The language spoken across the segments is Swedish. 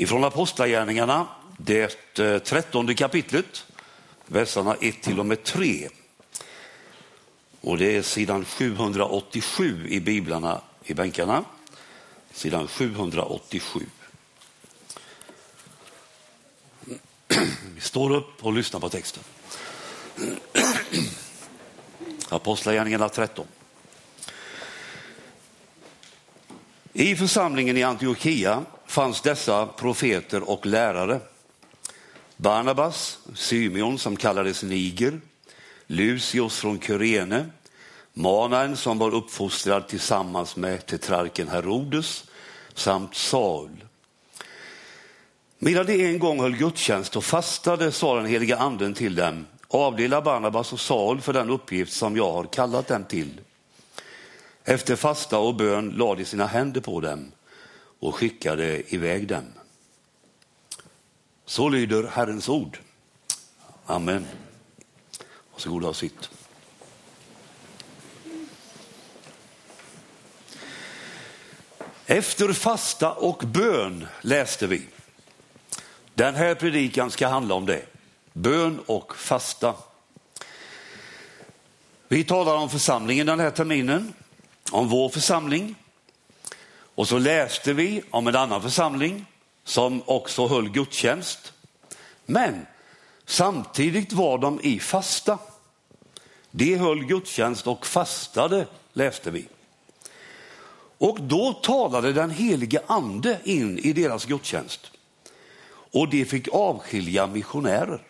Ifrån Apostlagärningarna, det eh, trettonde kapitlet, verserna 1 till och med 3. Och det är sidan 787 i biblarna i bänkarna. Sidan 787. Mm. Vi står upp och lyssnar på texten. Apostlagärningarna 13. I församlingen i Antiochia fanns dessa profeter och lärare. Barnabas, Symeon som kallades Niger, Lucius från Kyrene, Manaen som var uppfostrad tillsammans med tetrarken Herodes samt Saul. Medan de en gång höll gudstjänst och fastade sa den heliga anden till dem, avdela Barnabas och Saul för den uppgift som jag har kallat dem till. Efter fasta och bön lade de sina händer på dem och skickade iväg dem. Så lyder Herrens ord. Amen. Varsågoda och sitt. Efter fasta och bön läste vi. Den här predikan ska handla om det. Bön och fasta. Vi talar om församlingen den här terminen, om vår församling. Och så läste vi om en annan församling som också höll gudstjänst. Men samtidigt var de i fasta. De höll gudstjänst och fastade, läste vi. Och då talade den helige ande in i deras gudstjänst. Och de fick avskilja missionärer.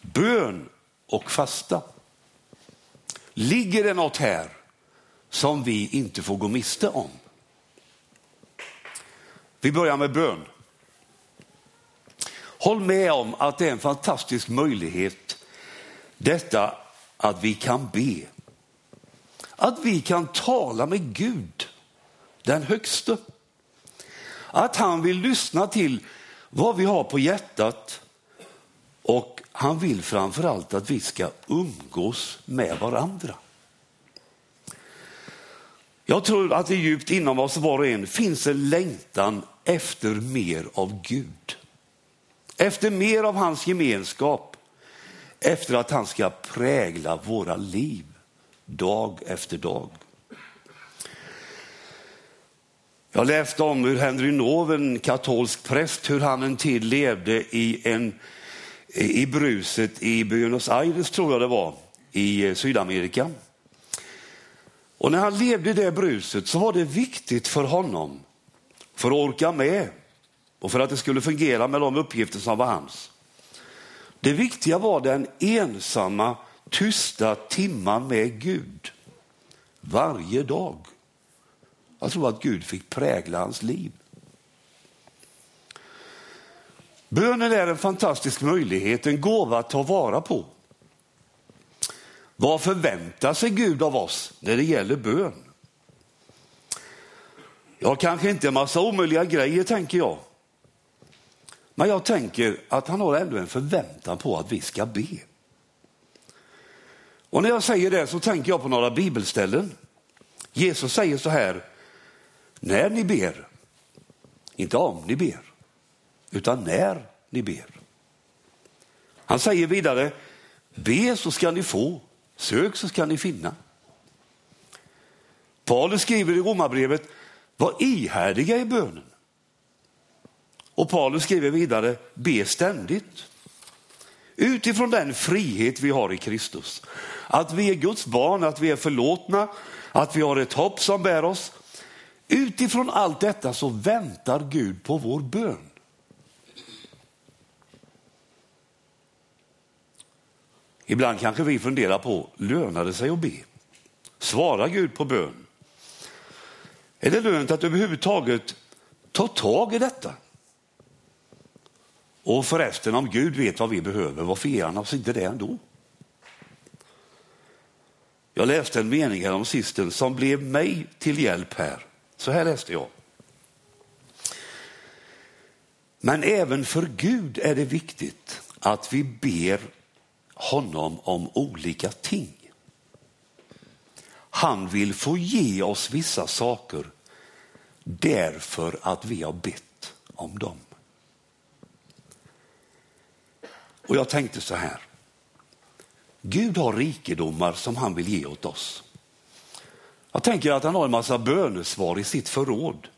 Bön och fasta. Ligger det något här som vi inte får gå miste om? Vi börjar med bön. Håll med om att det är en fantastisk möjlighet detta att vi kan be. Att vi kan tala med Gud, den högste. Att han vill lyssna till vad vi har på hjärtat och han vill framför allt att vi ska umgås med varandra. Jag tror att det djupt inom oss var och en finns en längtan efter mer av Gud. Efter mer av hans gemenskap. Efter att han ska prägla våra liv dag efter dag. Jag läste om hur Henry Nov, en katolsk präst, hur han en tid levde i, en, i bruset i Buenos Aires, tror jag det var, i Sydamerika. Och när han levde i det bruset så var det viktigt för honom, för att orka med och för att det skulle fungera med de uppgifter som var hans. Det viktiga var den ensamma, tysta timman med Gud varje dag. Jag tror att Gud fick prägla hans liv. Bönen är en fantastisk möjlighet, en gåva att ta vara på. Vad förväntar sig Gud av oss när det gäller bön? Ja, kanske inte en massa omöjliga grejer tänker jag. Men jag tänker att han har ändå en förväntan på att vi ska be. Och när jag säger det så tänker jag på några bibelställen. Jesus säger så här, när ni ber, inte om ni ber, utan när ni ber. Han säger vidare, be så ska ni få, Sök så ska ni finna. Paulus skriver i Romarbrevet, var ihärdiga i bönen. Och Paulus skriver vidare, be ständigt. Utifrån den frihet vi har i Kristus. Att vi är Guds barn, att vi är förlåtna, att vi har ett hopp som bär oss. Utifrån allt detta så väntar Gud på vår bön. Ibland kanske vi funderar på, lönar det sig att be? Svarar Gud på bön? Är det lönt att överhuvudtaget ta tag i detta? Och förresten, om Gud vet vad vi behöver, varför ger han oss inte det ändå? Jag läste en mening här om sisten som blev mig till hjälp här. Så här läste jag. Men även för Gud är det viktigt att vi ber honom om olika ting. Han vill få ge oss vissa saker därför att vi har bett om dem. Och jag tänkte så här. Gud har rikedomar som han vill ge åt oss. Jag tänker att han har en massa bönesvar i sitt förråd.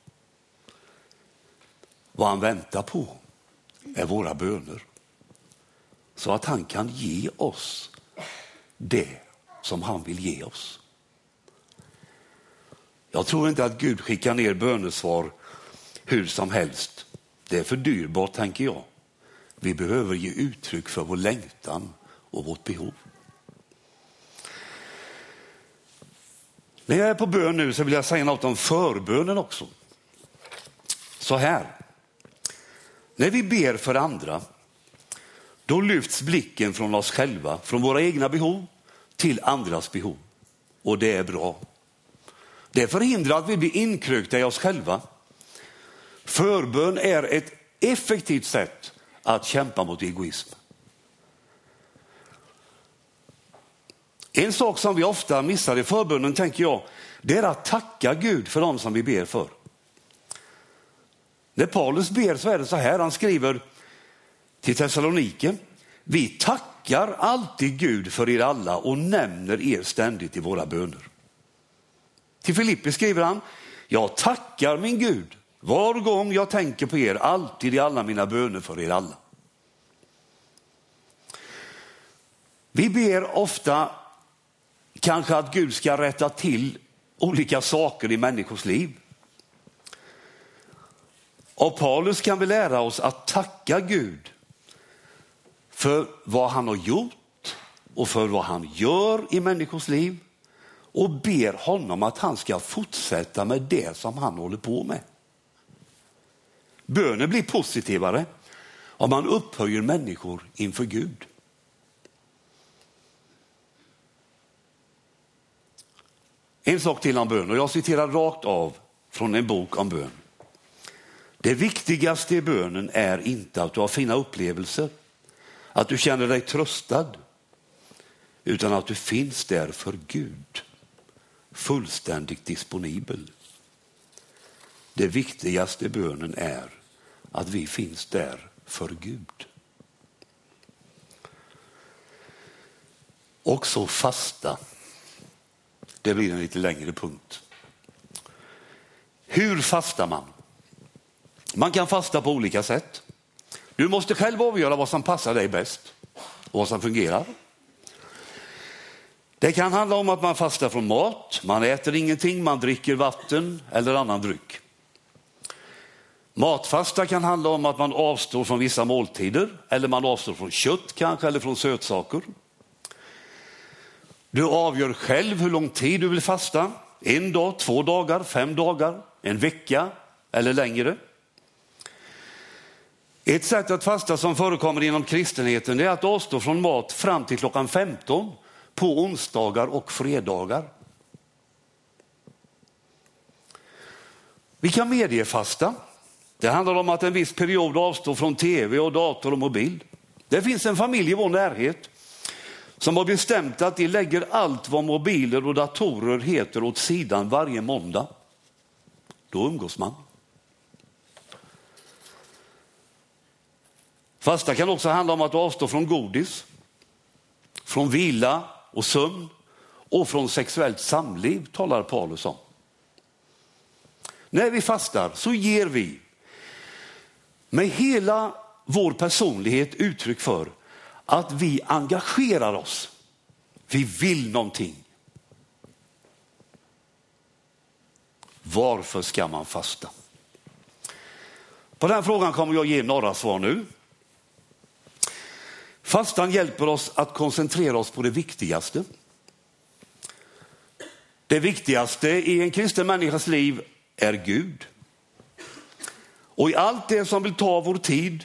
Vad han väntar på är våra böner. Så att han kan ge oss det som han vill ge oss. Jag tror inte att Gud skickar ner bönesvar hur som helst. Det är för dyrbart, tänker jag. Vi behöver ge uttryck för vår längtan och vårt behov. När jag är på bön nu så vill jag säga något om förbönen också. Så här. När vi ber för andra, då lyfts blicken från oss själva, från våra egna behov till andras behov. Och det är bra. Det förhindrar att vi blir inkrökta i oss själva. Förbön är ett effektivt sätt att kämpa mot egoism. En sak som vi ofta missar i förbönen, tänker jag, det är att tacka Gud för dem som vi ber för. När Paulus ber så är det så här, han skriver till Thessaloniken, vi tackar alltid Gud för er alla och nämner er ständigt i våra böner. Till Filippi skriver han, jag tackar min Gud var gång jag tänker på er, alltid i alla mina böner för er alla. Vi ber ofta kanske att Gud ska rätta till olika saker i människors liv. Av Paulus kan vi lära oss att tacka Gud för vad han har gjort och för vad han gör i människors liv och ber honom att han ska fortsätta med det som han håller på med. Bönen blir positivare om man upphöjer människor inför Gud. En sak till om bön och jag citerar rakt av från en bok om bön. Det viktigaste i bönen är inte att du har fina upplevelser, att du känner dig tröstad, utan att du finns där för Gud, fullständigt disponibel. Det viktigaste i bönen är att vi finns där för Gud. Och så fasta. Det blir en lite längre punkt. Hur fastar man? Man kan fasta på olika sätt. Du måste själv avgöra vad som passar dig bäst och vad som fungerar. Det kan handla om att man fastar från mat, man äter ingenting, man dricker vatten eller annan dryck. Matfasta kan handla om att man avstår från vissa måltider eller man avstår från kött kanske eller från sötsaker. Du avgör själv hur lång tid du vill fasta. En dag, två dagar, fem dagar, en vecka eller längre. Ett sätt att fasta som förekommer inom kristenheten är att avstå från mat fram till klockan 15 på onsdagar och fredagar. Vi kan mediefasta. Det handlar om att en viss period avstå från tv och dator och mobil. Det finns en familj i vår närhet som har bestämt att de lägger allt vad mobiler och datorer heter åt sidan varje måndag. Då umgås man. Fasta kan också handla om att avstå från godis, från vila och sömn och från sexuellt samliv talar Paulus om. När vi fastar så ger vi med hela vår personlighet uttryck för att vi engagerar oss. Vi vill någonting. Varför ska man fasta? På den frågan kommer jag ge några svar nu. Fastan hjälper oss att koncentrera oss på det viktigaste. Det viktigaste i en kristen människas liv är Gud. Och i allt det som vill ta vår tid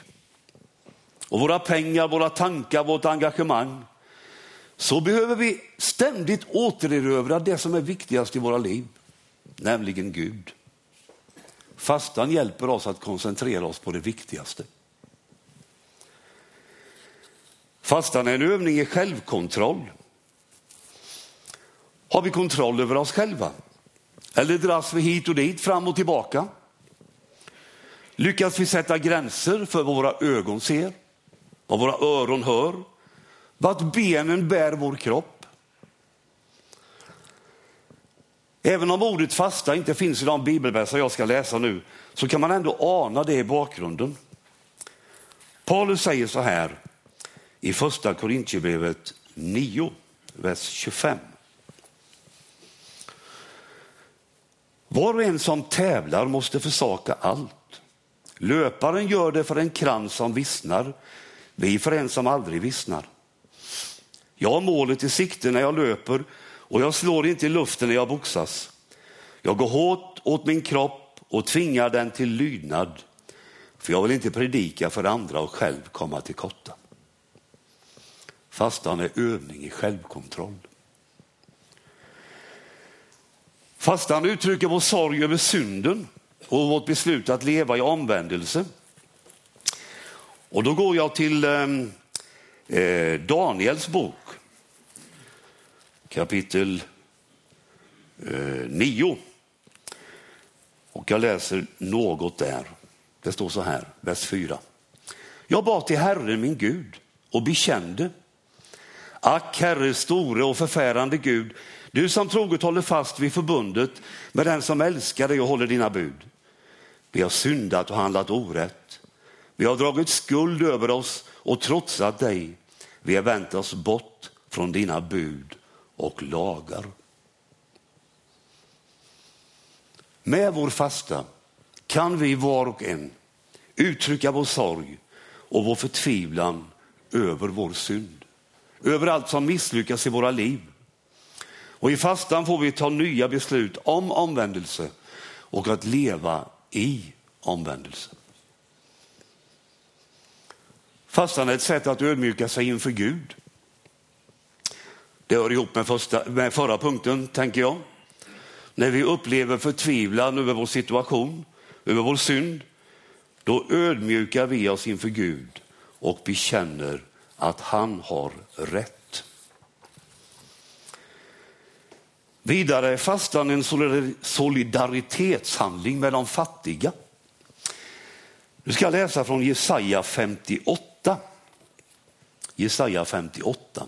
och våra pengar, våra tankar, vårt engagemang så behöver vi ständigt återerövra det som är viktigast i våra liv, nämligen Gud. Fastan hjälper oss att koncentrera oss på det viktigaste. Fastan är en övning i självkontroll. Har vi kontroll över oss själva? Eller dras vi hit och dit, fram och tillbaka? Lyckas vi sätta gränser för vad våra ögon ser, vad våra öron hör, vart benen bär vår kropp? Även om ordet fasta inte finns i de bibelverser jag ska läsa nu så kan man ändå ana det i bakgrunden. Paulus säger så här i första Korintierbrevet 9, vers 25. Var och en som tävlar måste försaka allt. Löparen gör det för en krans som vissnar, vi för en som aldrig vissnar. Jag har målet i sikte när jag löper och jag slår inte i luften när jag boxas. Jag går hårt åt min kropp och tvingar den till lydnad, för jag vill inte predika för andra och själv komma till korta. Fastan är övning i självkontroll. Fastan uttrycker vår sorg över synden och vårt beslut att leva i omvändelse. Och då går jag till ehm, eh, Daniels bok, kapitel eh, 9. Och jag läser något där. Det står så här, vers 4. Jag bad till Herren min Gud och bekände. Ack, Herre store och förfärande Gud, du som troget håller fast vid förbundet med den som älskar dig och håller dina bud. Vi har syndat och handlat orätt. Vi har dragit skuld över oss och trotsat dig. Vi har vänt oss bort från dina bud och lagar. Med vår fasta kan vi var och en uttrycka vår sorg och vår förtvivlan över vår synd. Över allt som misslyckas i våra liv. Och i fastan får vi ta nya beslut om omvändelse och att leva i omvändelse. Fastan är ett sätt att ödmjuka sig inför Gud. Det hör ihop med, första, med förra punkten, tänker jag. När vi upplever förtvivlan över vår situation, över vår synd, då ödmjukar vi oss inför Gud och bekänner att han har rätt. Vidare är fastan en solidaritetshandling med de fattiga. Nu ska jag läsa från Jesaja 58. Jesaja 58.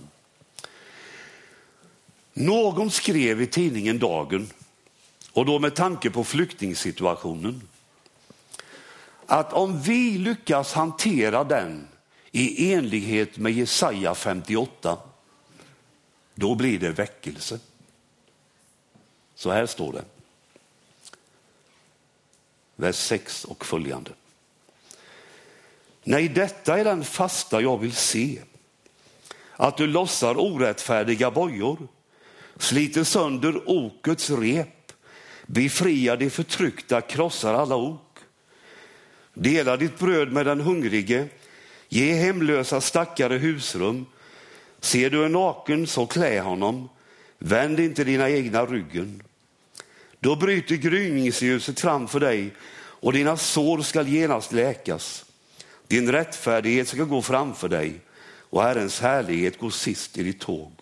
Någon skrev i tidningen Dagen, och då med tanke på flyktingsituationen, att om vi lyckas hantera den i enlighet med Jesaja 58, då blir det väckelse. Så här står det. Vers 6 och följande. Nej, detta är den fasta jag vill se. Att du lossar orättfärdiga bojor, sliter sönder okets rep, befriar de förtryckta, krossar alla ok. Dela ditt bröd med den hungrige, ge hemlösa stackare husrum. Ser du en naken, så klä honom. Vänd inte dina egna ryggen. Då bryter gryningsljuset framför dig och dina sår skall genast läkas. Din rättfärdighet ska gå framför dig och Herrens härlighet går sist i ditt tåg.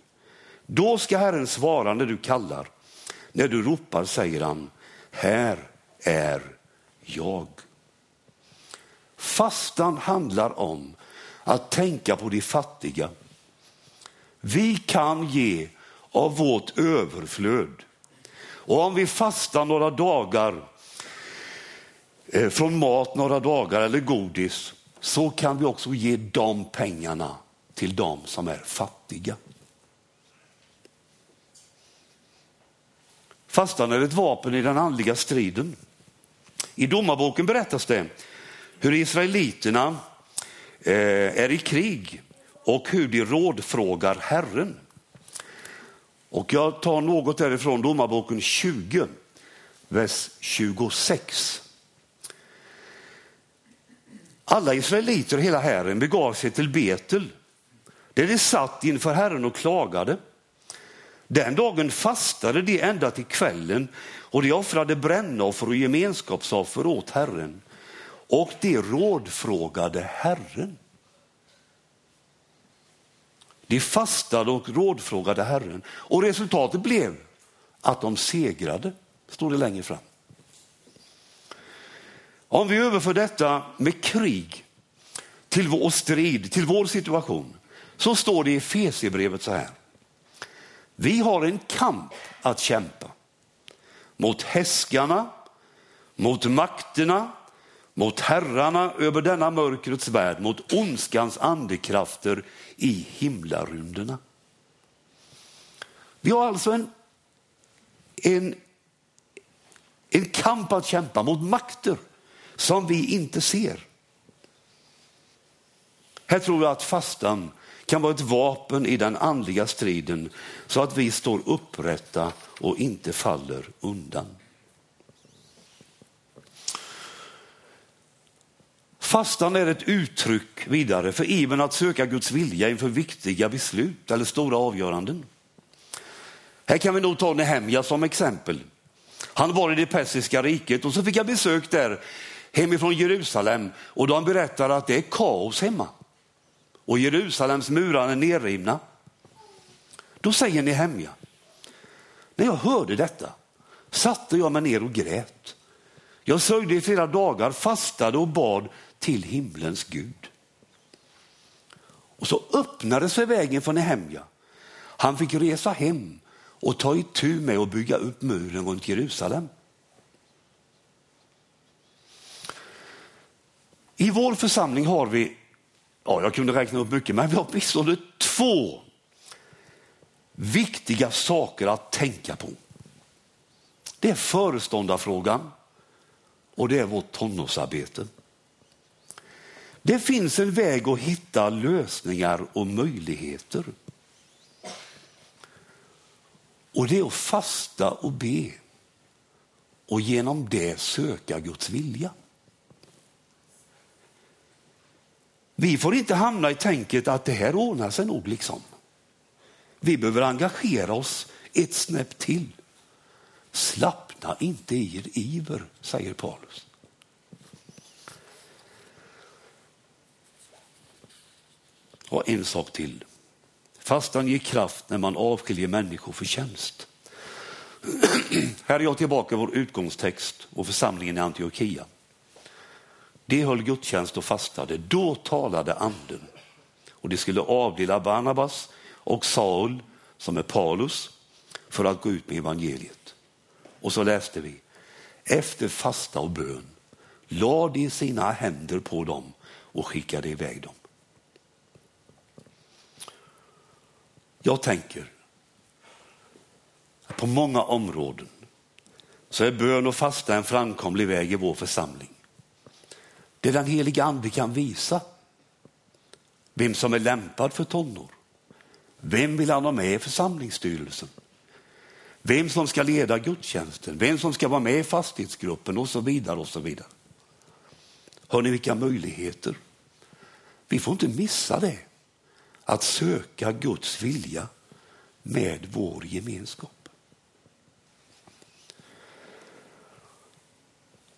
Då ska Herren svara när du kallar. När du ropar säger han, här är jag. Fastan handlar om att tänka på de fattiga. Vi kan ge av vårt överflöd. Och om vi fastar några dagar eh, från mat några dagar eller godis så kan vi också ge de pengarna till de som är fattiga. Fastan är ett vapen i den andliga striden. I domarboken berättas det hur israeliterna eh, är i krig och hur de rådfrågar Herren. Och jag tar något därifrån domarboken 20, vers 26. Alla israeliter och hela hären begav sig till Betel där de satt inför Herren och klagade. Den dagen fastade de ända till kvällen och de offrade brännoffer och gemenskapsoffer åt Herren. Och de rådfrågade Herren. De fastade och rådfrågade Herren och resultatet blev att de segrade, står det längre fram. Om vi överför detta med krig till vår strid, till vår situation, så står det i Efesierbrevet så här. Vi har en kamp att kämpa mot häskarna, mot makterna, mot herrarna över denna mörkrets värld, mot ondskans andekrafter i himlarymderna. Vi har alltså en, en, en kamp att kämpa mot makter som vi inte ser. Här tror jag att fastan kan vara ett vapen i den andliga striden så att vi står upprätta och inte faller undan. Fastan är ett uttryck vidare för ivern att söka Guds vilja inför viktiga beslut eller stora avgöranden. Här kan vi nog ta Nehemja som exempel. Han var i det persiska riket och så fick han besök där hemifrån Jerusalem och de berättade att det är kaos hemma och Jerusalems murar är nerrivna. Då säger Nehemja, när jag hörde detta satte jag mig ner och grät. Jag sörjde i flera dagar, fastade och bad till himlens Gud. Och så öppnade sig vägen för Nehemja. Han fick resa hem och ta itu med att bygga upp muren runt Jerusalem. I vår församling har vi, ja jag kunde räkna upp mycket, men vi har åtminstone två viktiga saker att tänka på. Det är föreståndarfrågan och det är vårt tonårsarbete. Det finns en väg att hitta lösningar och möjligheter. Och det är att fasta och be och genom det söka Guds vilja. Vi får inte hamna i tänket att det här ordnar sig nog liksom. Vi behöver engagera oss ett snäpp till. Slappna inte i er iver, säger Paulus. Och en sak till. Fastan ger kraft när man avskiljer människor för tjänst. Här är jag tillbaka i vår utgångstext och församlingen i Antiochia. De höll gudstjänst och fastade. Då talade anden och de skulle avdela Barnabas och Saul, som är Paulus, för att gå ut med evangeliet. Och så läste vi, efter fasta och bön lade de sina händer på dem och skickade iväg dem. Jag tänker att på många områden så är bön och fasta en framkomlig väg i vår församling. Det den heliga ande kan visa vem som är lämpad för tonår. Vem vill han ha med i församlingsstyrelsen? Vem som ska leda gudstjänsten, vem som ska vara med i fastighetsgruppen och så vidare. och så vidare. Hör ni vilka möjligheter? Vi får inte missa det att söka Guds vilja med vår gemenskap.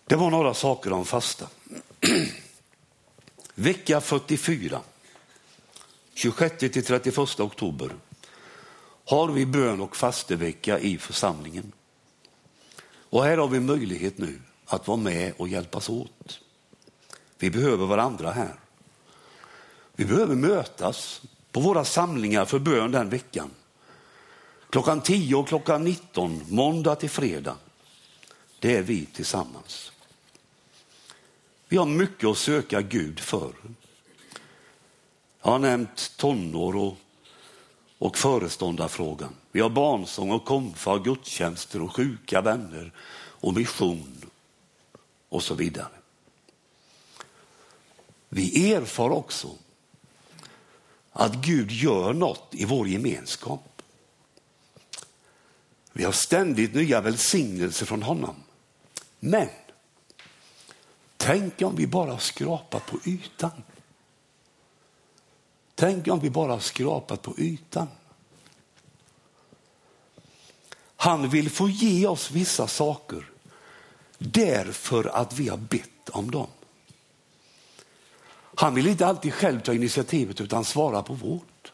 Det var några saker om fasta. Vecka 44, 26 till 31 oktober, har vi bön och fastevecka i församlingen. Och här har vi möjlighet nu att vara med och hjälpas åt. Vi behöver varandra här. Vi behöver mötas på våra samlingar för bön den veckan. Klockan 10 och klockan 19, måndag till fredag. Det är vi tillsammans. Vi har mycket att söka Gud för. Jag har nämnt tonår och, och föreståndarfrågan. Vi har barnsång och komfa och gudstjänster och sjuka vänner och mission och så vidare. Vi erfar också att Gud gör något i vår gemenskap. Vi har ständigt nya välsignelser från honom. Men tänk om vi bara skrapat på ytan. Tänk om vi bara skrapat på ytan. Han vill få ge oss vissa saker därför att vi har bett om dem. Han vill inte alltid själv ta initiativet utan svara på vårt.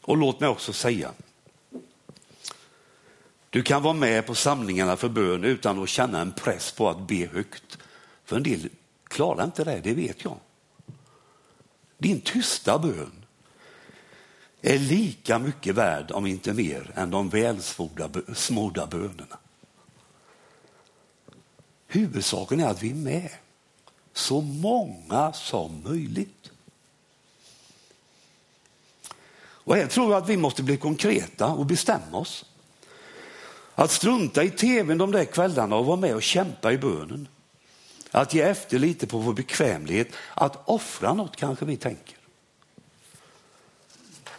Och låt mig också säga, Du kan vara med på samlingarna för bön utan att känna en press på att be högt. För en del klarar inte det, det vet jag. Din tysta bön är lika mycket värd, om inte mer, än de välsmorda bönerna. Huvudsaken är att vi är med, så många som möjligt. Och här tror jag att vi måste bli konkreta och bestämma oss. Att strunta i tvn de där kvällarna och vara med och kämpa i bönen. Att ge efter lite på vår bekvämlighet, att offra något kanske vi tänker.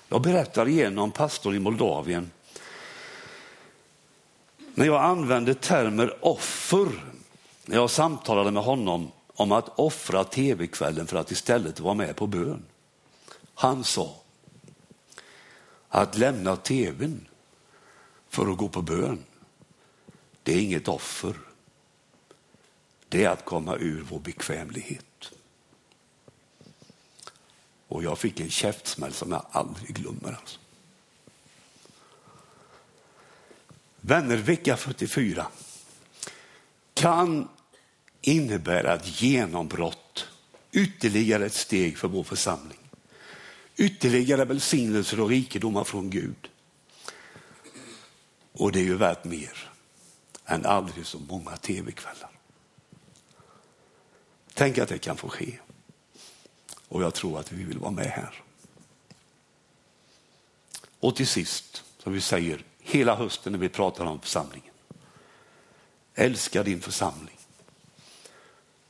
Jag berättar igen om pastorn i Moldavien. När jag använde termer offer, när jag samtalade med honom om att offra tv-kvällen för att istället vara med på bön. Han sa att lämna tvn för att gå på bön, det är inget offer. Det är att komma ur vår bekvämlighet. Och jag fick en käftsmäll som jag aldrig glömmer. Alltså. Vänner, vecka 44 kan innebära ett genombrott, ytterligare ett steg för vår församling. Ytterligare välsignelser och rikedomar från Gud. Och det är ju värt mer än aldrig så många tv-kvällar. Tänk att det kan få ske. Och jag tror att vi vill vara med här. Och till sist, som vi säger hela hösten när vi pratar om församlingen. Älska din församling.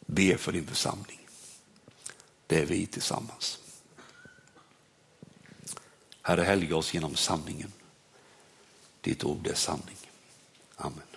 Be för din församling. Det är vi tillsammans. Herre, helga oss genom sanningen. Ditt ord är sanning. Amen.